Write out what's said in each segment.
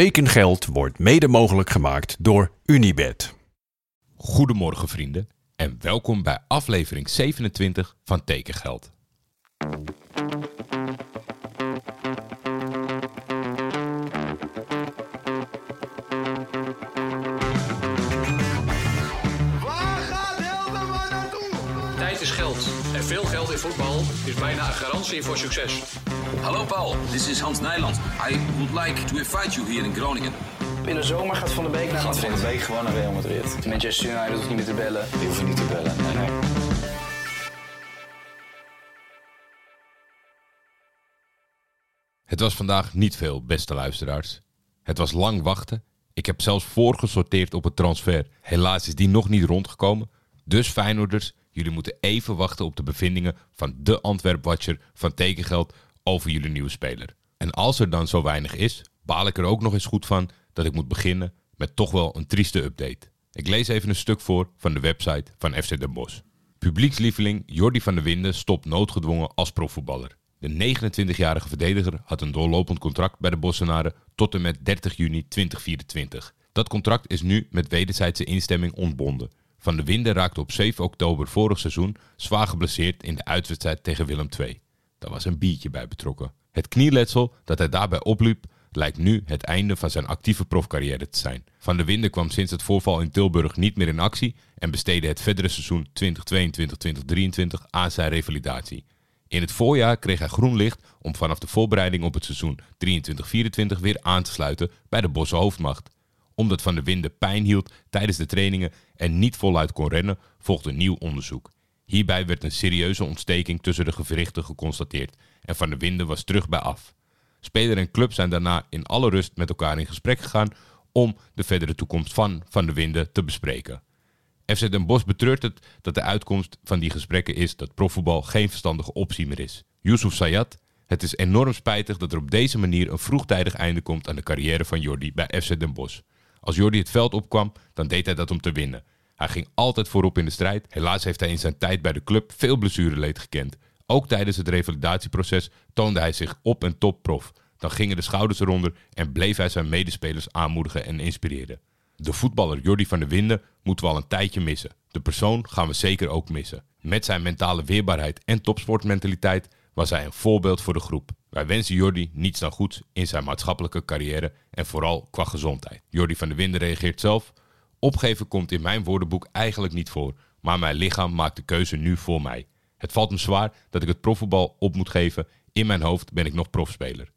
Tekengeld wordt mede mogelijk gemaakt door Unibed. Goedemorgen vrienden en welkom bij aflevering 27 van Tekengeld. Waar gaat Helderman naartoe? Tijd is geld. En veel geld in voetbal is bijna een garantie voor succes. Hallo Paul, this is Hans Nijland. I would like to invite you here in Groningen. In de zomer gaat Van de Beek naar Gaat Van Madrid. de Beek gewoon naar Real Madrid. Manchester United hoeft niet meer te bellen. Die hoeven niet te bellen. Nee, nee. Het was vandaag niet veel, beste luisteraars. Het was lang wachten. Ik heb zelfs voorgesorteerd op het transfer. Helaas is die nog niet rondgekomen. Dus Feyenoorders, jullie moeten even wachten op de bevindingen van de Antwerp-watcher van Tekengeld over jullie nieuwe speler. En als er dan zo weinig is, baal ik er ook nog eens goed van dat ik moet beginnen met toch wel een trieste update. Ik lees even een stuk voor van de website van FC Den Bosch. Publiekslieveling Jordi van der Winden stopt noodgedwongen als profvoetballer. De 29-jarige verdediger had een doorlopend contract bij de Bossenaren tot en met 30 juni 2024. Dat contract is nu met wederzijdse instemming ontbonden. Van der Winden raakte op 7 oktober vorig seizoen zwaar geblesseerd in de uitwedstrijd tegen Willem II. Daar was een biertje bij betrokken. Het knieletsel dat hij daarbij opliep lijkt nu het einde van zijn actieve profcarrière te zijn. Van der Winden kwam sinds het voorval in Tilburg niet meer in actie en besteedde het verdere seizoen 2022-2023 aan zijn revalidatie. In het voorjaar kreeg hij groen licht om vanaf de voorbereiding op het seizoen 23-24 weer aan te sluiten bij de Bosse hoofdmacht. Omdat Van der Winden pijn hield tijdens de trainingen en niet voluit kon rennen, volgde nieuw onderzoek. Hierbij werd een serieuze ontsteking tussen de gewrichten geconstateerd en Van der Winden was terug bij af. Speler en club zijn daarna in alle rust met elkaar in gesprek gegaan om de verdere toekomst van Van der Winden te bespreken. FC Den Bosch betreurt het dat de uitkomst van die gesprekken is dat profvoetbal geen verstandige optie meer is. Yusuf Sayat, het is enorm spijtig dat er op deze manier een vroegtijdig einde komt aan de carrière van Jordi bij FC Den Bosch. Als Jordi het veld opkwam, dan deed hij dat om te winnen. Hij ging altijd voorop in de strijd. Helaas heeft hij in zijn tijd bij de club veel blessureleed gekend. Ook tijdens het revalidatieproces toonde hij zich op en top prof. Dan gingen de schouders eronder en bleef hij zijn medespelers aanmoedigen en inspireren. De voetballer Jordi van der Winden moeten we al een tijdje missen. De persoon gaan we zeker ook missen. Met zijn mentale weerbaarheid en topsportmentaliteit was hij een voorbeeld voor de groep. Wij wensen Jordi niets dan goeds in zijn maatschappelijke carrière en vooral qua gezondheid. Jordi van der Winden reageert zelf. Opgeven komt in mijn woordenboek eigenlijk niet voor, maar mijn lichaam maakt de keuze nu voor mij. Het valt me zwaar dat ik het profvoetbal op moet geven. In mijn hoofd ben ik nog profspeler.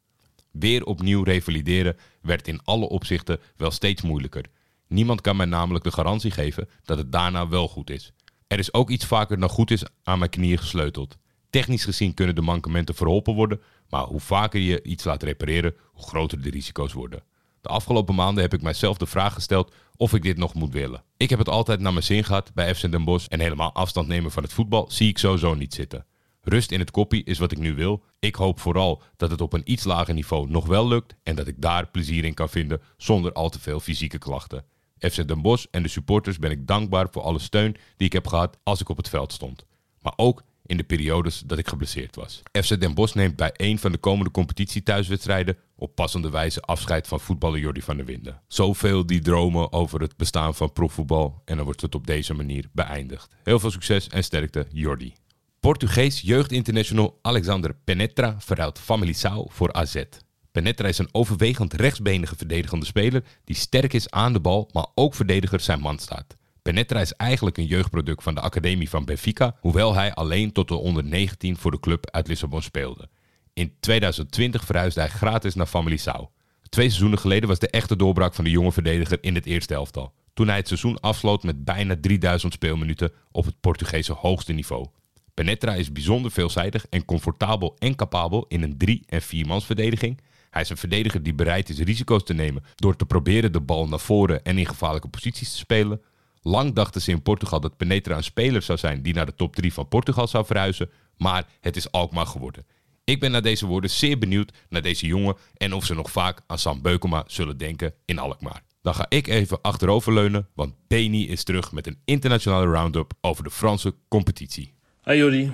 Weer opnieuw revalideren werd in alle opzichten wel steeds moeilijker. Niemand kan mij namelijk de garantie geven dat het daarna wel goed is. Er is ook iets vaker dan goed is aan mijn knieën gesleuteld. Technisch gezien kunnen de mankementen verholpen worden, maar hoe vaker je iets laat repareren, hoe groter de risico's worden. De afgelopen maanden heb ik mijzelf de vraag gesteld of ik dit nog moet willen. Ik heb het altijd naar mijn zin gehad bij FC Den Bosch en helemaal afstand nemen van het voetbal zie ik sowieso niet zitten. Rust in het koppie is wat ik nu wil. Ik hoop vooral dat het op een iets lager niveau nog wel lukt en dat ik daar plezier in kan vinden zonder al te veel fysieke klachten. FC Den Bosch en de supporters ben ik dankbaar voor alle steun die ik heb gehad als ik op het veld stond. Maar ook in de periodes dat ik geblesseerd was. FC Den Bosch neemt bij een van de komende competitie thuiswedstrijden op passende wijze afscheid van voetballer Jordi van der Winden. Zoveel die dromen over het bestaan van profvoetbal en dan wordt het op deze manier beëindigd. Heel veel succes en sterkte Jordi. Portugees jeugdinternational Alexander Penetra verruilt Famalicão voor AZ. Penetra is een overwegend rechtsbenige verdedigende speler die sterk is aan de bal, maar ook verdediger zijn man staat. Penetra is eigenlijk een jeugdproduct van de academie van Benfica, hoewel hij alleen tot de onder 19 voor de club uit Lissabon speelde. In 2020 verhuisde hij gratis naar Famalicão. Twee seizoenen geleden was de echte doorbraak van de jonge verdediger in het eerste elftal. Toen hij het seizoen afsloot met bijna 3000 speelminuten op het Portugese hoogste niveau. Penetra is bijzonder veelzijdig en comfortabel en capabel in een 3- en 4-mansverdediging. Hij is een verdediger die bereid is risico's te nemen door te proberen de bal naar voren en in gevaarlijke posities te spelen. Lang dachten ze in Portugal dat Penetra een speler zou zijn die naar de top 3 van Portugal zou verhuizen, maar het is Alkmaar geworden. Ik ben naar deze woorden zeer benieuwd naar deze jongen en of ze nog vaak aan Sam Beukema zullen denken in Alkmaar. Dan ga ik even achteroverleunen, want Beni is terug met een internationale roundup over de Franse competitie. Hi Jordi.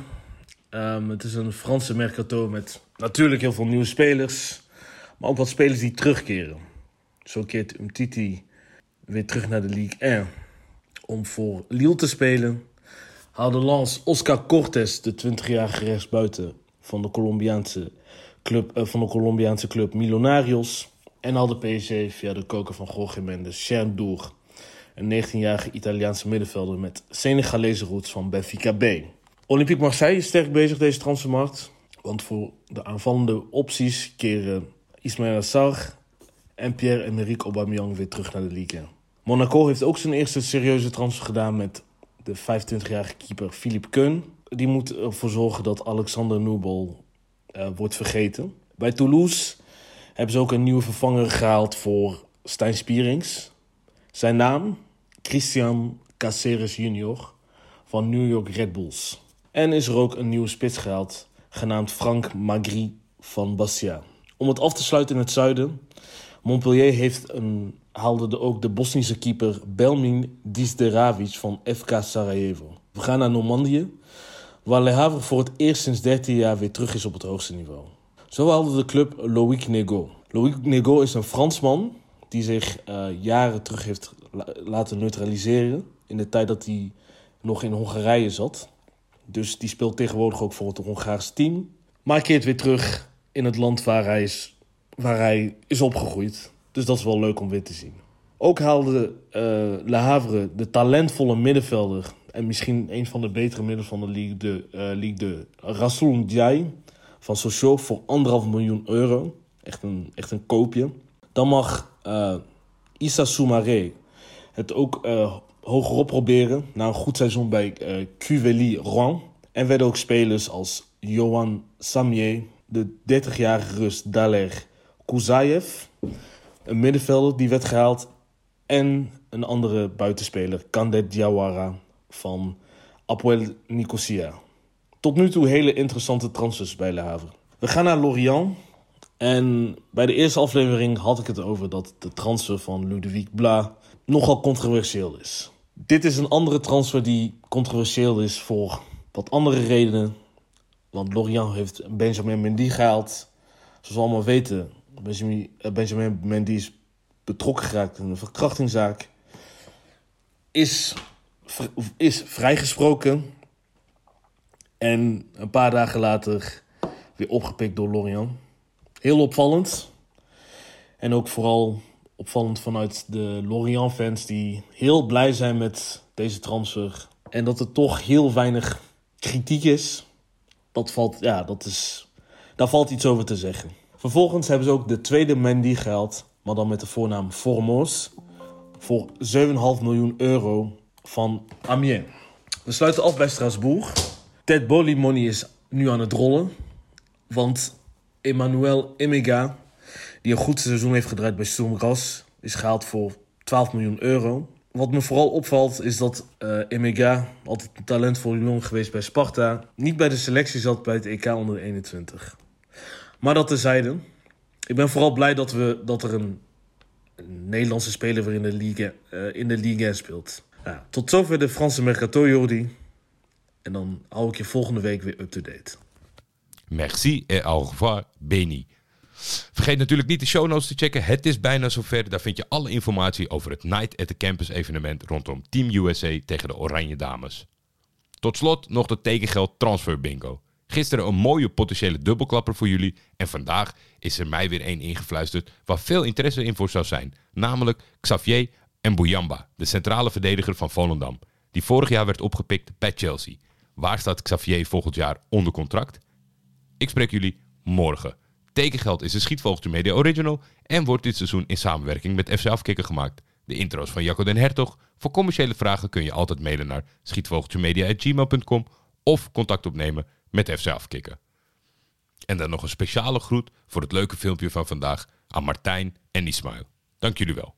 Ehm, het is een Franse mercato met natuurlijk heel veel nieuwe spelers, maar ook wat spelers die terugkeren. Zo keert Umtiti weer terug naar de Ligue 1 om voor Lille te spelen. Haalde Lens Oscar Cortes, de 20-jarige rechtsbuiten van de Colombiaanse club, eh, van de Colombiaanse club Millonarios. En haalde PSG via de koker van Jorge Mendes Chernour, een 19-jarige Italiaanse middenvelder met Senegalese roots van Benfica B. Olympique Marseille is sterk bezig deze transfermarkt. Want voor de aanvallende opties keren Ismaël Sarr en Pierre-Emerick Aubameyang weer terug naar de Ligue 1. Monaco heeft ook zijn eerste serieuze transfer gedaan met de 25-jarige keeper Philippe Keun. Die moet ervoor zorgen dat Alexander Nubel eh, wordt vergeten. Bij Toulouse hebben ze ook een nieuwe vervanger gehaald voor Stijn Spierings. Zijn naam? Christian Caceres Jr. van New York Red Bulls. En is er ook een nieuwe spits gehaald, genaamd Frank Magri van Bastia. Om het af te sluiten in het zuiden. Montpellier heeft een, haalde de, ook de Bosnische keeper Belmin Disderavic van FK Sarajevo. We gaan naar Normandië, waar Le Havre voor het eerst sinds 13 jaar weer terug is op het hoogste niveau. Zo haalde de club Loïc Nego. Loïc Nego is een Fransman die zich uh, jaren terug heeft la laten neutraliseren. In de tijd dat hij nog in Hongarije zat. Dus die speelt tegenwoordig ook voor het Hongaarse team. Maar keert weer terug in het land waar hij is, waar hij is opgegroeid. Dus dat is wel leuk om weer te zien. Ook haalde uh, Le Havre de talentvolle middenvelder... en misschien een van de betere midden van de Ligue de, uh, Ligue de Rasoul Ndiaye van Sochaux voor anderhalf miljoen euro. Echt een, echt een koopje. Dan mag uh, Issa Soumaré het ook uh, hogerop proberen. Na een goed seizoen bij uh, Rouen. En werden ook spelers als Johan Samier, de 30-jarige Rus Daler Kouzaev, een middenvelder die werd gehaald. En een andere buitenspeler, Kandet Diawara van Apoel Nicosia. Tot nu toe hele interessante transfers bij Le Havre. We gaan naar Lorient. En bij de eerste aflevering had ik het over dat de transfer van Ludovic Bla nogal controversieel is. Dit is een andere transfer die controversieel is voor wat andere redenen. Want Lorient heeft Benjamin Mendy gehaald. Zoals we allemaal weten, Benjamin, Benjamin Mendy is betrokken geraakt in een verkrachtingszaak. Is, is vrijgesproken. En een paar dagen later weer opgepikt door Lorient. Heel opvallend. En ook vooral opvallend vanuit de Lorient-fans die heel blij zijn met deze transfer. En dat er toch heel weinig kritiek is. Dat valt, ja, dat is, daar valt iets over te zeggen. Vervolgens hebben ze ook de tweede Mendy gehaald, maar dan met de voornaam Formos. Voor 7,5 miljoen euro van Amiens. We sluiten af bij Strasbourg. Ted Bolly Money is nu aan het rollen. Want Emmanuel Emega, die een goed seizoen heeft gedraaid bij Sturm is gehaald voor 12 miljoen euro. Wat me vooral opvalt is dat uh, Emega, altijd een talent voor Lyon geweest bij Sparta, niet bij de selectie zat bij het EK onder de 21. Maar dat terzijde. Ik ben vooral blij dat, we, dat er een, Nederlandse speler weer in de Ligue, uh, in de Ligue speelt. Ja, tot zover de Franse Mercato, Jordi. En dan hou ik je volgende week weer up-to-date. Merci et au revoir, Beni. Vergeet natuurlijk niet de show notes te checken. Het is bijna zover. Daar vind je alle informatie over het Night at the Campus evenement rondom Team USA tegen de Oranje Dames. Tot slot nog de tekengeld transfer bingo. Gisteren een mooie potentiële dubbelklapper voor jullie. En vandaag is er mij weer één ingefluisterd waar veel interesse in voor zou zijn. Namelijk Xavier Mbuyamba, de centrale verdediger van Volendam. Die vorig jaar werd opgepikt bij Chelsea. Waar staat Xavier volgend jaar onder contract? Ik spreek jullie morgen. Tekengeld is een Schietvogeltje Media Original en wordt dit seizoen in samenwerking met FC Afkikken gemaakt. De intro's van Jacco den Hertog. Voor commerciële vragen kun je altijd mailen naar schietvogeltjemedia.gmail.com of contact opnemen met FC Afkikken. En dan nog een speciale groet voor het leuke filmpje van vandaag aan Martijn en Ismail. Dank jullie wel.